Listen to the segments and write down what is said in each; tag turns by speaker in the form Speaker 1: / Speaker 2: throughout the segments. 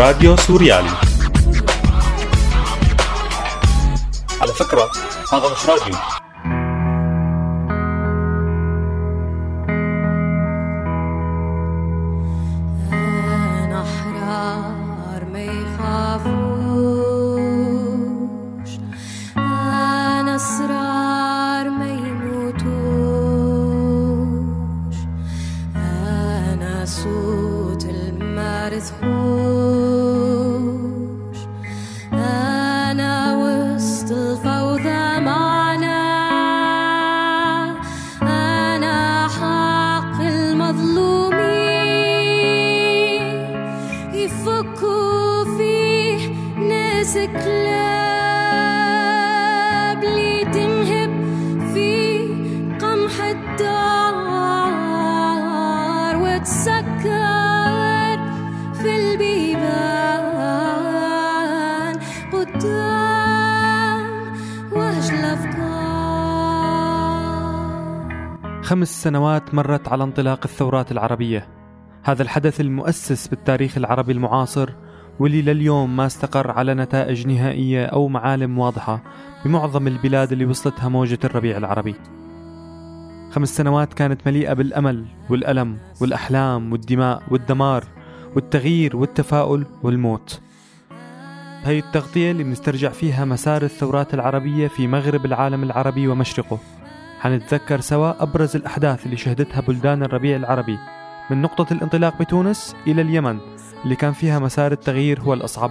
Speaker 1: راديو سوريالي. على فكرة هذا مش راديو.
Speaker 2: أنا أحرار ما
Speaker 3: خمس سنوات مرت على انطلاق الثورات العربية. هذا الحدث المؤسس بالتاريخ العربي المعاصر واللي لليوم ما استقر على نتائج نهائية أو معالم واضحة بمعظم البلاد اللي وصلتها موجة الربيع العربي. خمس سنوات كانت مليئة بالأمل والألم والأحلام والدماء والدمار والتغيير والتفاؤل والموت. هي التغطية اللي بنسترجع فيها مسار الثورات العربية في مغرب العالم العربي ومشرقه. حنتذكر سوا أبرز الأحداث اللي شهدتها بلدان الربيع العربي من نقطة الانطلاق بتونس إلى اليمن اللي كان فيها مسار التغيير هو الأصعب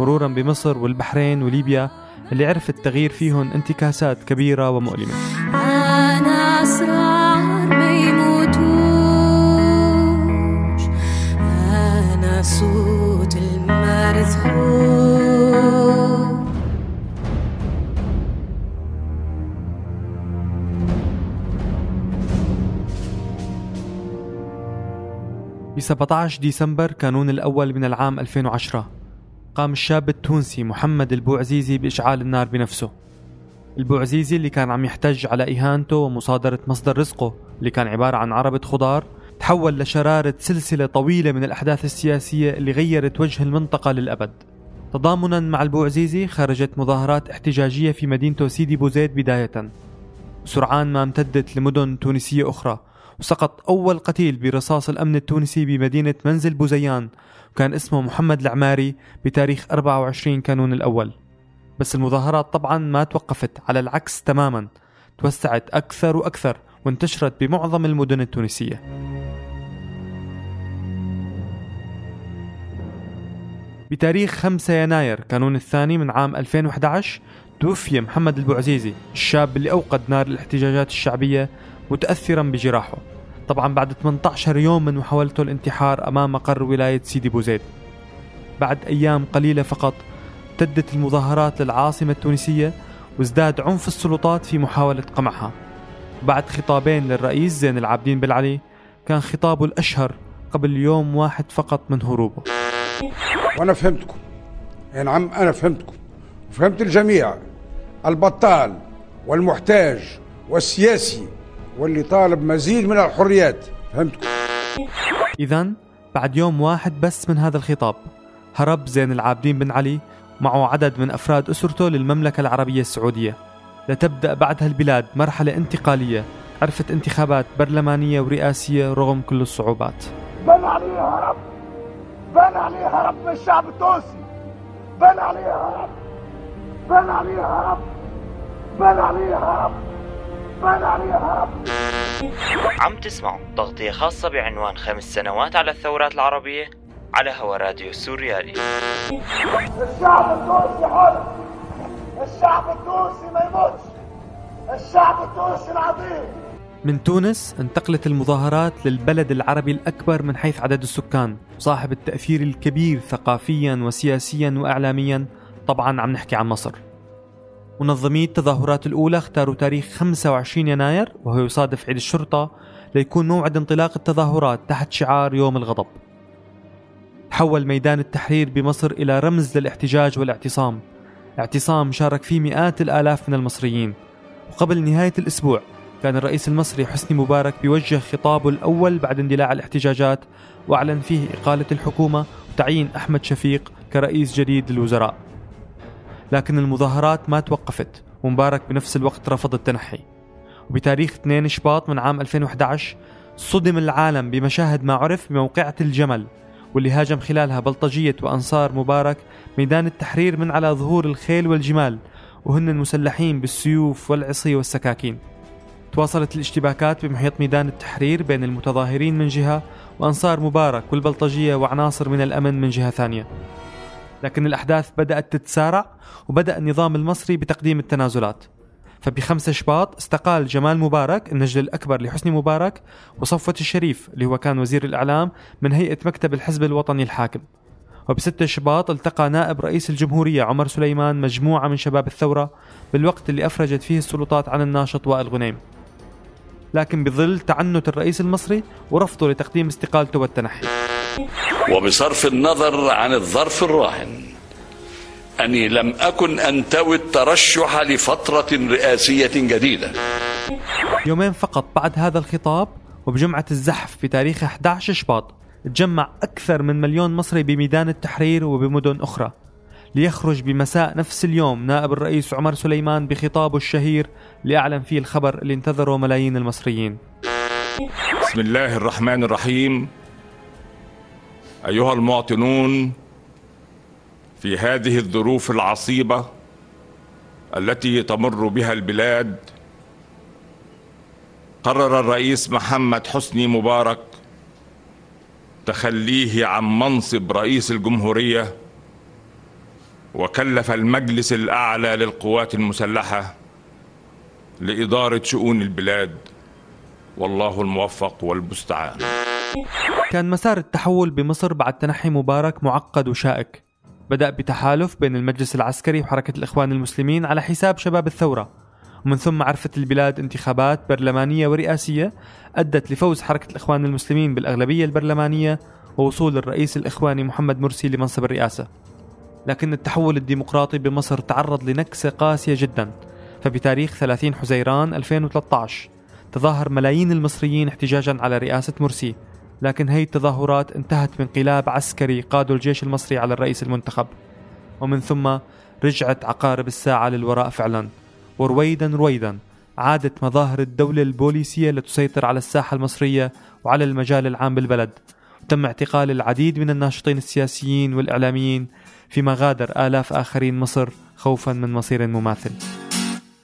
Speaker 3: مرورا بمصر والبحرين وليبيا اللي عرف التغيير فيهن انتكاسات كبيرة ومؤلمة.
Speaker 2: أنا أسرار ما يموتوش أنا صوت المرثخوش
Speaker 3: ب 17 ديسمبر كانون الأول من العام 2010 قام الشاب التونسي محمد البوعزيزي بإشعال النار بنفسه. البوعزيزي اللي كان عم يحتج على إهانته ومصادرة مصدر رزقه اللي كان عبارة عن عربة خضار تحول لشرارة سلسلة طويلة من الأحداث السياسية اللي غيرت وجه المنطقة للأبد. تضامنا مع البوعزيزي خرجت مظاهرات احتجاجية في مدينته سيدي بوزيد بداية. سرعان ما امتدت لمدن تونسية أخرى. وسقط أول قتيل برصاص الأمن التونسي بمدينة منزل بوزيان وكان اسمه محمد العماري بتاريخ 24 كانون الأول. بس المظاهرات طبعا ما توقفت على العكس تماما. توسعت أكثر وأكثر وانتشرت بمعظم المدن التونسية. بتاريخ 5 يناير كانون الثاني من عام 2011 توفي محمد البوعزيزي الشاب اللي أوقد نار الاحتجاجات الشعبية متأثرا بجراحه. طبعا بعد 18 يوم من محاولته الانتحار أمام مقر ولاية سيدي بوزيد. بعد أيام قليلة فقط امتدت المظاهرات للعاصمة التونسية وازداد عنف السلطات في محاولة قمعها. بعد خطابين للرئيس زين العابدين بالعلي كان خطابه الأشهر قبل يوم واحد فقط من هروبه.
Speaker 4: وأنا فهمتكم. يا نعم أنا فهمتكم. فهمت الجميع. البطال والمحتاج والسياسي واللي طالب مزيد من الحريات. فهمتكم؟
Speaker 3: إذا بعد يوم واحد بس من هذا الخطاب هرب زين العابدين بن علي معه عدد من أفراد أسرته للمملكة العربية السعودية. لتبدأ بعدها البلاد مرحلة انتقالية عرفت انتخابات برلمانية ورئاسية رغم كل الصعوبات.
Speaker 5: بان عليه هرب! بان عليه هرب من الشعب التونسي! بان عليه هرب! بان عليه هرب بان عليه هرب بان عليه هرب
Speaker 6: عم تسمعوا تغطية خاصة بعنوان خمس سنوات على الثورات العربية على هوا راديو سوريالي.
Speaker 5: الشعب التونسي حر. الشعب التونسي ما يموتش. الشعب التونسي العظيم.
Speaker 3: من تونس انتقلت المظاهرات للبلد العربي الأكبر من حيث عدد السكان صاحب التأثير الكبير ثقافيا وسياسيا وإعلاميا. طبعا عم نحكي عن مصر. منظمي التظاهرات الأولى اختاروا تاريخ 25 يناير وهو يصادف عيد الشرطة ليكون موعد انطلاق التظاهرات تحت شعار يوم الغضب. تحول ميدان التحرير بمصر إلى رمز للاحتجاج والاعتصام. اعتصام شارك فيه مئات الآلاف من المصريين. وقبل نهاية الأسبوع كان الرئيس المصري حسني مبارك بيوجه خطابه الأول بعد اندلاع الاحتجاجات وأعلن فيه إقالة الحكومة تعيين أحمد شفيق كرئيس جديد للوزراء. لكن المظاهرات ما توقفت ومبارك بنفس الوقت رفض التنحي. وبتاريخ 2 شباط من عام 2011 صدم العالم بمشاهد ما عرف بموقعة الجمل واللي هاجم خلالها بلطجية وأنصار مبارك ميدان التحرير من على ظهور الخيل والجمال وهن مسلحين بالسيوف والعصي والسكاكين. تواصلت الاشتباكات بمحيط ميدان التحرير بين المتظاهرين من جهة وأنصار مبارك والبلطجية وعناصر من الأمن من جهة ثانية. لكن الأحداث بدأت تتسارع وبدأ النظام المصري بتقديم التنازلات. فبخمسة شباط استقال جمال مبارك النجل الأكبر لحسني مبارك وصفوة الشريف اللي هو كان وزير الإعلام من هيئة مكتب الحزب الوطني الحاكم. وبستة شباط التقى نائب رئيس الجمهورية عمر سليمان مجموعة من شباب الثورة بالوقت اللي أفرجت فيه السلطات عن الناشط وائل غنيم. لكن بظل تعنت الرئيس المصري ورفضه لتقديم استقالته والتنحي.
Speaker 7: وبصرف النظر عن الظرف الراهن أني لم أكن أنتوي الترشح لفترة رئاسية جديدة.
Speaker 3: يومين فقط بعد هذا الخطاب وبجمعة الزحف بتاريخ 11 شباط تجمع أكثر من مليون مصري بميدان التحرير وبمدن أخرى. ليخرج بمساء نفس اليوم نائب الرئيس عمر سليمان بخطابه الشهير ليعلن فيه الخبر اللي انتظره ملايين المصريين.
Speaker 8: بسم الله الرحمن الرحيم. أيها المواطنون في هذه الظروف العصيبة التي تمر بها البلاد قرر الرئيس محمد حسني مبارك تخليه عن منصب رئيس الجمهورية وكلف المجلس الأعلى للقوات المسلحة لإدارة شؤون البلاد والله الموفق والمستعان.
Speaker 3: كان مسار التحول بمصر بعد تنحي مبارك معقد وشائك. بدأ بتحالف بين المجلس العسكري وحركة الإخوان المسلمين على حساب شباب الثورة. ومن ثم عرفت البلاد انتخابات برلمانية ورئاسية أدت لفوز حركة الإخوان المسلمين بالأغلبية البرلمانية ووصول الرئيس الإخواني محمد مرسي لمنصب الرئاسة. لكن التحول الديمقراطي بمصر تعرض لنكسة قاسية جدا. فبتاريخ 30 حزيران 2013 تظاهر ملايين المصريين احتجاجا على رئاسة مرسي. لكن هي التظاهرات انتهت بانقلاب عسكري قاده الجيش المصري على الرئيس المنتخب. ومن ثم رجعت عقارب الساعة للوراء فعلا. ورويدا رويدا عادت مظاهر الدولة البوليسية لتسيطر على الساحة المصرية وعلى المجال العام بالبلد. وتم اعتقال العديد من الناشطين السياسيين والإعلاميين فيما غادر آلاف آخرين مصر خوفا من مصير مماثل.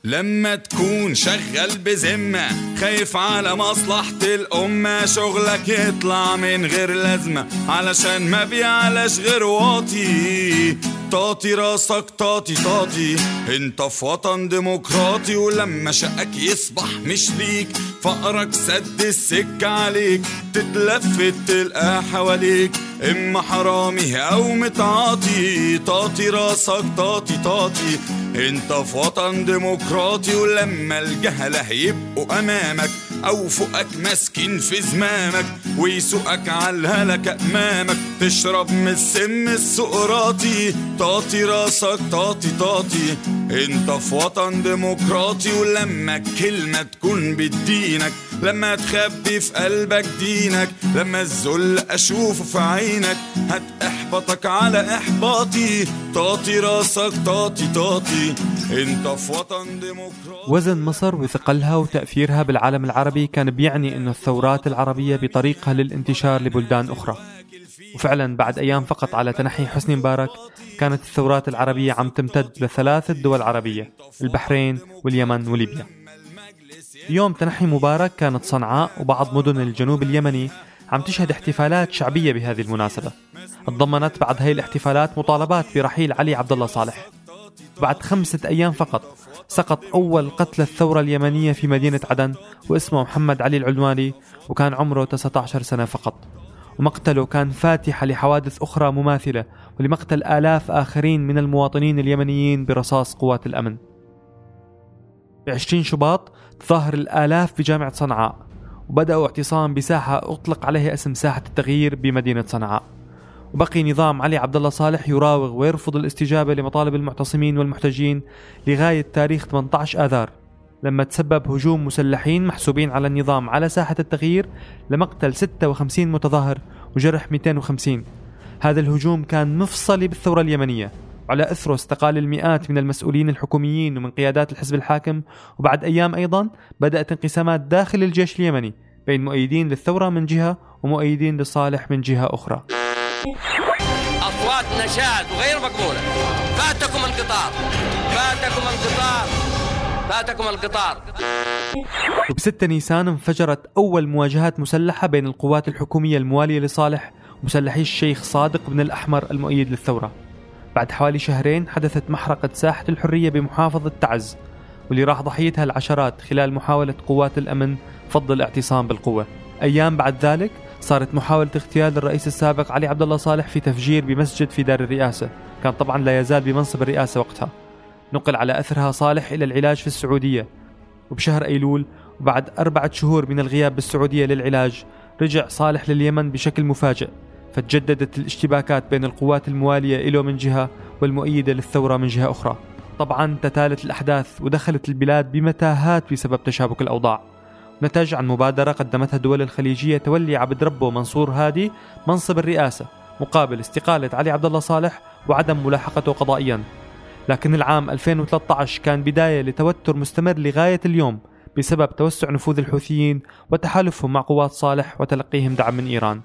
Speaker 9: لما تكون شغال بذمة خايف على مصلحة الأمة شغلك يطلع من غير لازمة. علشان ما بيعلاش غير واطي. طاطي راسك طاطي طاطي. انت في وطن ديمقراطي ولما شقك يصبح مش ليك. فقرك سد السكة عليك تتلفت تلقى حواليك. إما حرامي أو متعاطي طاطي راسك طاطي طاطي أنت في وطن ديمقراطي ولما الجهلة يبقوا أمامك. أو فوقك ماسكين في زمامك ويسوقك على الهلكة أمامك. تشرب من السم السقراطي طاطي راسك طاطي طاطي أنت في وطن ديمقراطي ولما الكلمة تكون بدينك لما تخبي في قلبك دينك لما الذل أشوفه في عينك هتحبطك على إحباطي. طاطي راسك طاطي طاطي انت في وطن ديمقراطي.
Speaker 3: وزن مصر وثقلها وتأثيرها بالعالم العربي كان بيعني أن الثورات العربية بطريقها للانتشار لبلدان أخرى. وفعلا بعد أيام فقط على تنحي حسني مبارك كانت الثورات العربية عم تمتد لثلاث دول عربية البحرين واليمن وليبيا. يوم تنحي مبارك كانت صنعاء وبعض مدن الجنوب اليمني عم تشهد احتفالات شعبية بهذه المناسبة. تضمنت بعد هاي الاحتفالات مطالبات برحيل علي عبد الله صالح. بعد خمسة أيام فقط. سقط أول قتل الثورة اليمنية في مدينة عدن واسمه محمد علي العدواني وكان عمره 19 سنة فقط. ومقتله كان فاتحة لحوادث أخرى مماثلة ولمقتل آلاف آخرين من المواطنين اليمنيين برصاص قوات الأمن. بعشرين شباط تظاهر الآلاف بجامعة صنعاء وبدأوا اعتصام بساحة أطلق عليها اسم ساحة التغيير بمدينة صنعاء. وبقي نظام علي عبد الله صالح يراوغ ويرفض الاستجابة لمطالب المعتصمين والمحتجين لغاية تاريخ 18 آذار. لما تسبب هجوم مسلحين محسوبين على النظام على ساحة التغيير لمقتل 56 متظاهر وجرح 250 هذا الهجوم كان مفصلي بالثورة اليمنية. وعلى أثره استقال المئات من المسؤولين الحكوميين ومن قيادات الحزب الحاكم وبعد أيام أيضا بدأت انقسامات داخل الجيش اليمني بين مؤيدين للثورة من جهة ومؤيدين لصالح من جهة أخرى.
Speaker 10: أصوات نشاد وغير مقبولة. فاتكم القطار فاتكم القطار فاتكم القطار
Speaker 3: وب 6 نيسان انفجرت أول مواجهات مسلحة بين القوات الحكومية الموالية لصالح ومسلحي الشيخ صادق بن الأحمر المؤيد للثورة. بعد حوالي شهرين حدثت محرقة ساحة الحرية بمحافظة تعز واللي راح ضحيتها العشرات خلال محاولة قوات الأمن فض الاعتصام بالقوة. أيام بعد ذلك صارت محاولة اغتيال الرئيس السابق علي عبد الله صالح في تفجير بمسجد في دار الرئاسة. كان طبعا لا يزال بمنصب الرئاسة وقتها. نقل على أثرها صالح إلى العلاج في السعودية. وبشهر أيلول وبعد أربعة شهور من الغياب بالسعودية للعلاج رجع صالح لليمن بشكل مفاجئ. فتجددت الاشتباكات بين القوات الموالية له من جهة والمؤيدة للثورة من جهة أخرى. طبعا تتالت الأحداث ودخلت البلاد بمتاهات بسبب تشابك الأوضاع. نتج عن مبادرة قدمتها الدول الخليجية تولي عبد ربه منصور هادي منصب الرئاسة مقابل استقالة علي عبد الله صالح وعدم ملاحقته قضائيا. لكن العام 2013 كان بداية لتوتر مستمر لغاية اليوم بسبب توسع نفوذ الحوثيين وتحالفهم مع قوات صالح وتلقيهم دعم من إيران.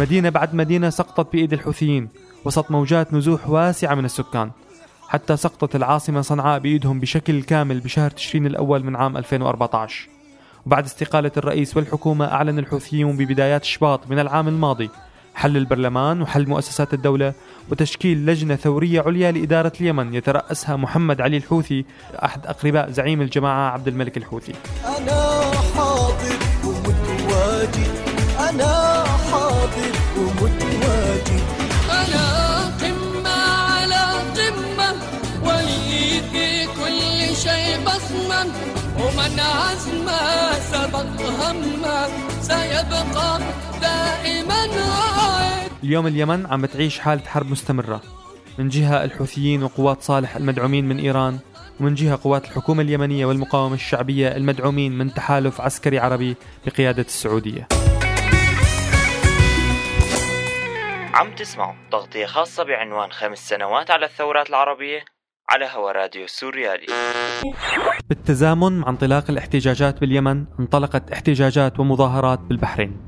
Speaker 3: مدينة بعد مدينة سقطت بإيد الحوثيين وسط موجات نزوح واسعة من السكان. حتى سقطت العاصمة صنعاء بإيدهم بشكل كامل بشهر تشرين الأول من عام 2014 وبعد استقالة الرئيس والحكومة أعلن الحوثيون ببدايات شباط من العام الماضي حل البرلمان وحل مؤسسات الدولة وتشكيل لجنة ثورية عليا لإدارة اليمن يترأسها محمد علي الحوثي أحد أقرباء زعيم الجماعة عبد الملك الحوثي.
Speaker 11: أنا حاضر ومتواجد. أنا حاضر ومتواجد.
Speaker 12: أنا قمة على قمة ولي في كل شيء بصمة. ومن عزمه سبق همه سيبقى دائما رائد.
Speaker 3: اليوم اليمن عم بتعيش حالة حرب مستمرة. من جهة الحوثيين وقوات صالح المدعومين من إيران ومن جهة قوات الحكومة اليمنية والمقاومة الشعبية المدعومين من تحالف عسكري عربي بقيادة السعودية.
Speaker 6: عم تسمعوا تغطية خاصة بعنوان خمس سنوات على الثورات العربية على هوا راديو سوريالي.
Speaker 3: بالتزامن مع انطلاق الاحتجاجات باليمن انطلقت احتجاجات ومظاهرات بالبحرين.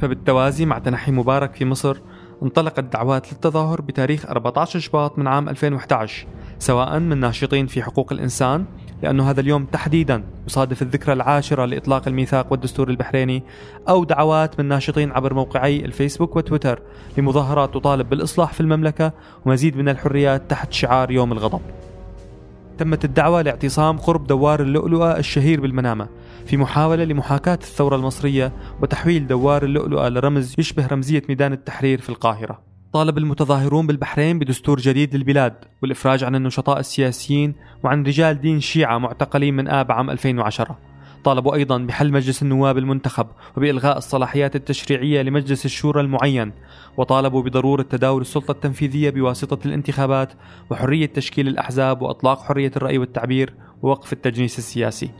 Speaker 3: فبالتوازي مع تنحي مبارك في مصر انطلقت دعوات للتظاهر بتاريخ 14 شباط من عام 2011 سواء من ناشطين في حقوق الإنسان لأنه هذا اليوم تحديدا يصادف الذكرى العاشرة لإطلاق الميثاق والدستور البحريني أو دعوات من ناشطين عبر موقعي الفيسبوك وتويتر لمظاهرات تطالب بالإصلاح في المملكة ومزيد من الحريات تحت شعار يوم الغضب. تمت الدعوة لاعتصام قرب دوار اللؤلؤة الشهير بالمنامة في محاولة لمحاكاة الثورة المصرية وتحويل دوار اللؤلؤة لرمز يشبه رمزية ميدان التحرير في القاهرة. طالب المتظاهرون بالبحرين بدستور جديد للبلاد والإفراج عن النشطاء السياسيين وعن رجال دين شيعة معتقلين من آب عام 2010 طالبوا أيضا بحل مجلس النواب المنتخب وبإلغاء الصلاحيات التشريعية لمجلس الشورى المعين وطالبوا بضرورة تداول السلطة التنفيذية بواسطة الانتخابات وحرية تشكيل الأحزاب وإطلاق حرية الرأي والتعبير ووقف التجنيس السياسي.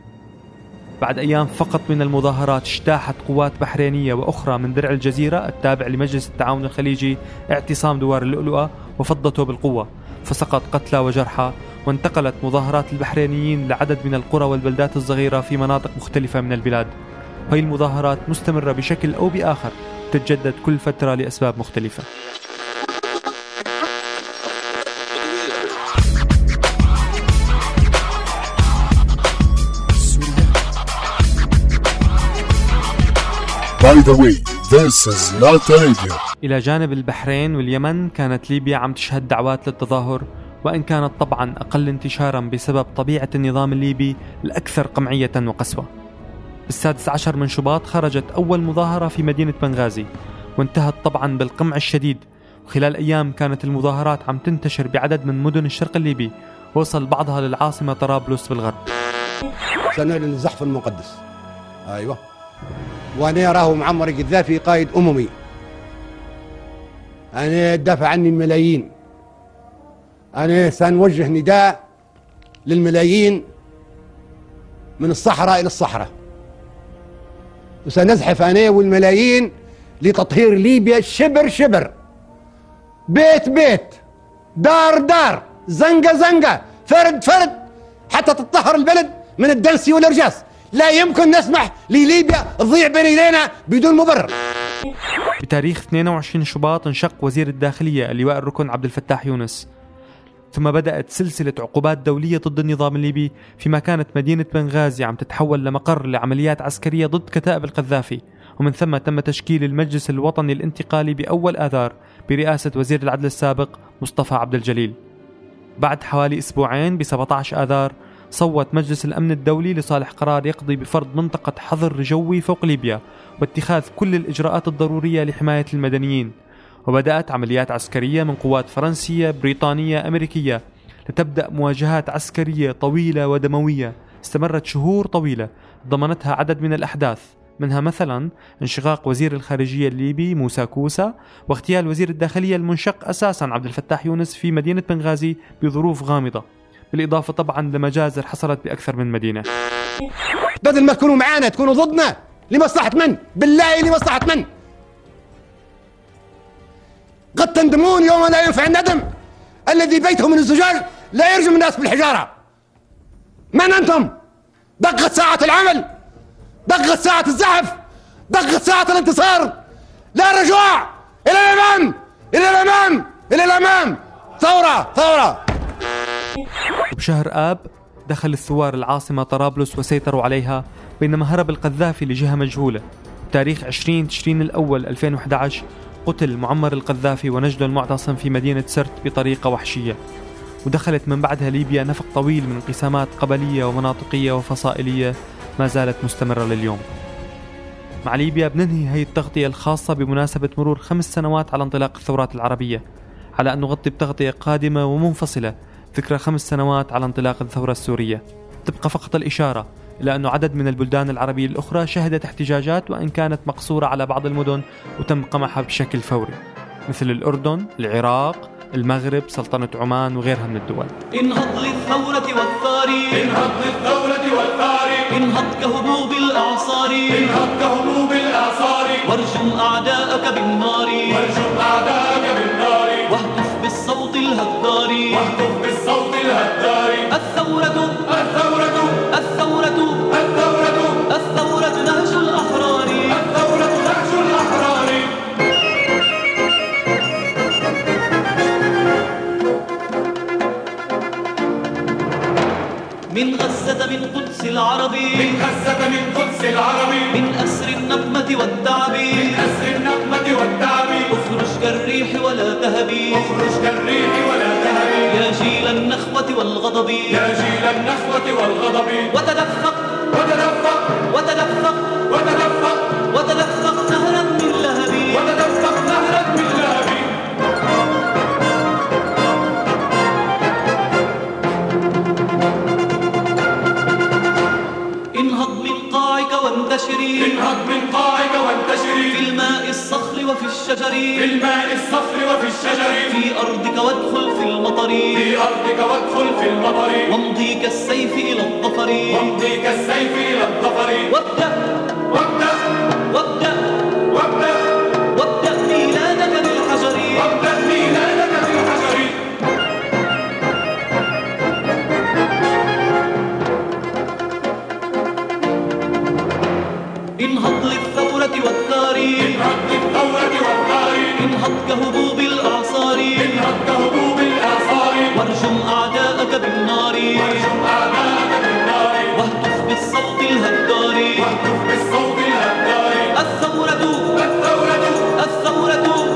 Speaker 3: بعد أيام فقط من المظاهرات اجتاحت قوات بحرينية وأخرى من درع الجزيرة التابع لمجلس التعاون الخليجي اعتصام دوار اللؤلؤة وفضته بالقوة. فسقط قتلى وجرحى وانتقلت مظاهرات البحرينيين لعدد من القرى والبلدات الصغيرة في مناطق مختلفة من البلاد. وهي المظاهرات مستمرة بشكل أو بآخر تتجدد كل فترة لأسباب مختلفة.
Speaker 13: By the way, this is not a radio.
Speaker 3: إلى جانب البحرين واليمن كانت ليبيا عم تشهد دعوات للتظاهر وإن كانت طبعا أقل انتشارا بسبب طبيعة النظام الليبي الأكثر قمعية وقسوة. بالسادس عشر من شباط خرجت أول مظاهرة في مدينة بنغازي وانتهت طبعا بالقمع الشديد. وخلال أيام كانت المظاهرات عم تنتشر بعدد من مدن الشرق الليبي وصل بعضها للعاصمة طرابلس بالغرب.
Speaker 14: سنعلن الزحف المقدس. أيوه. وأنا أراه معمر القذافي قائد أممي. أنا دافع عني الملايين. أنا سنوجه نداء للملايين من الصحراء إلى الصحراء. وسنزحف أنا والملايين لتطهير ليبيا شبر شبر. بيت بيت. دار دار. زنقة زنقة. فرد فرد. حتى تطهر البلد من الدنس والأرجاس. لا يمكن نسمح لليبيا تضيع بين ايدينا بدون مبرر.
Speaker 3: بتاريخ 22 شباط انشق وزير الداخلية اللواء الركن عبد الفتاح يونس. ثم بدأت سلسلة عقوبات دولية ضد النظام الليبي فيما كانت مدينة بنغازي عم تتحول لمقر لعمليات عسكرية ضد كتائب القذافي. ومن ثم تم تشكيل المجلس الوطني الانتقالي بأول آذار برئاسة وزير العدل السابق مصطفى عبد الجليل. بعد حوالي أسبوعين ب 17 آذار صوت مجلس الأمن الدولي لصالح قرار يقضي بفرض منطقة حظر جوي فوق ليبيا واتخاذ كل الإجراءات الضرورية لحماية المدنيين. وبدأت عمليات عسكرية من قوات فرنسية بريطانية أمريكية لتبدأ مواجهات عسكرية طويلة ودموية. استمرت شهور طويلة ضمنتها عدد من الأحداث منها مثلا انشقاق وزير الخارجية الليبي موسى كوسا واغتيال وزير الداخلية المنشق أساسا عبد الفتاح يونس في مدينة بنغازي بظروف غامضة. بالإضافة طبعا لمجازر حصلت بأكثر من مدينة.
Speaker 14: بدل ما تكونوا معانا تكونوا ضدنا. لمصلحة من؟ بالله لمصلحة من؟ قد تندمون يوم لا ينفع الندم. الذي بيته من الزجاج لا يرجم الناس بالحجارة. من أنتم؟ دقت ساعة العمل. دقت ساعة الزحف. دقت ساعة الانتصار. لا رجوع. إلى الأمام. إلى الأمام. إلى الأمام. ثورة. ثورة.
Speaker 3: وبشهر آب دخل الثوار العاصمة طرابلس وسيطروا عليها بينما هرب القذافي لجهة مجهولة. بتاريخ 20 تشرين الأول 2011 قتل معمر القذافي ونجده المعتصم في مدينة سرت بطريقة وحشية. ودخلت من بعدها ليبيا نفق طويل من انقسامات قبلية ومناطقية وفصائلية ما زالت مستمرة لليوم. مع ليبيا بننهي هي التغطية الخاصة بمناسبة مرور خمس سنوات على انطلاق الثورات العربية على أن نغطي بتغطية قادمة ومنفصلة ذكرى خمس سنوات على انطلاق الثورة السورية. تبقى فقط الإشارة إلى أن عدد من البلدان العربية الأخرى شهدت احتجاجات وإن كانت مقصورة على بعض المدن وتم قمعها بشكل فوري مثل الأردن، العراق، المغرب، سلطنة عمان وغيرها من الدول.
Speaker 15: انهض للثورة والثار انهض للثورة والثار انهض كهبوب الأعصار. انهض كهبوب الأعصار. وارجم أعداءك بالنار. وارجم أعداءك بالنار. واهتف بالصوت الهدار واهتف الثورة انهض للثورة والثار انهض للثورة انهض كهبوب الأعصار انهض كهبوب الأعصار وارجم أعداءك بالنار. وارجم أعداءك بالنار. واهتف بالصوت الهدار. واهتف بالصوت الهدار. الثورة. الثورة. الثورة.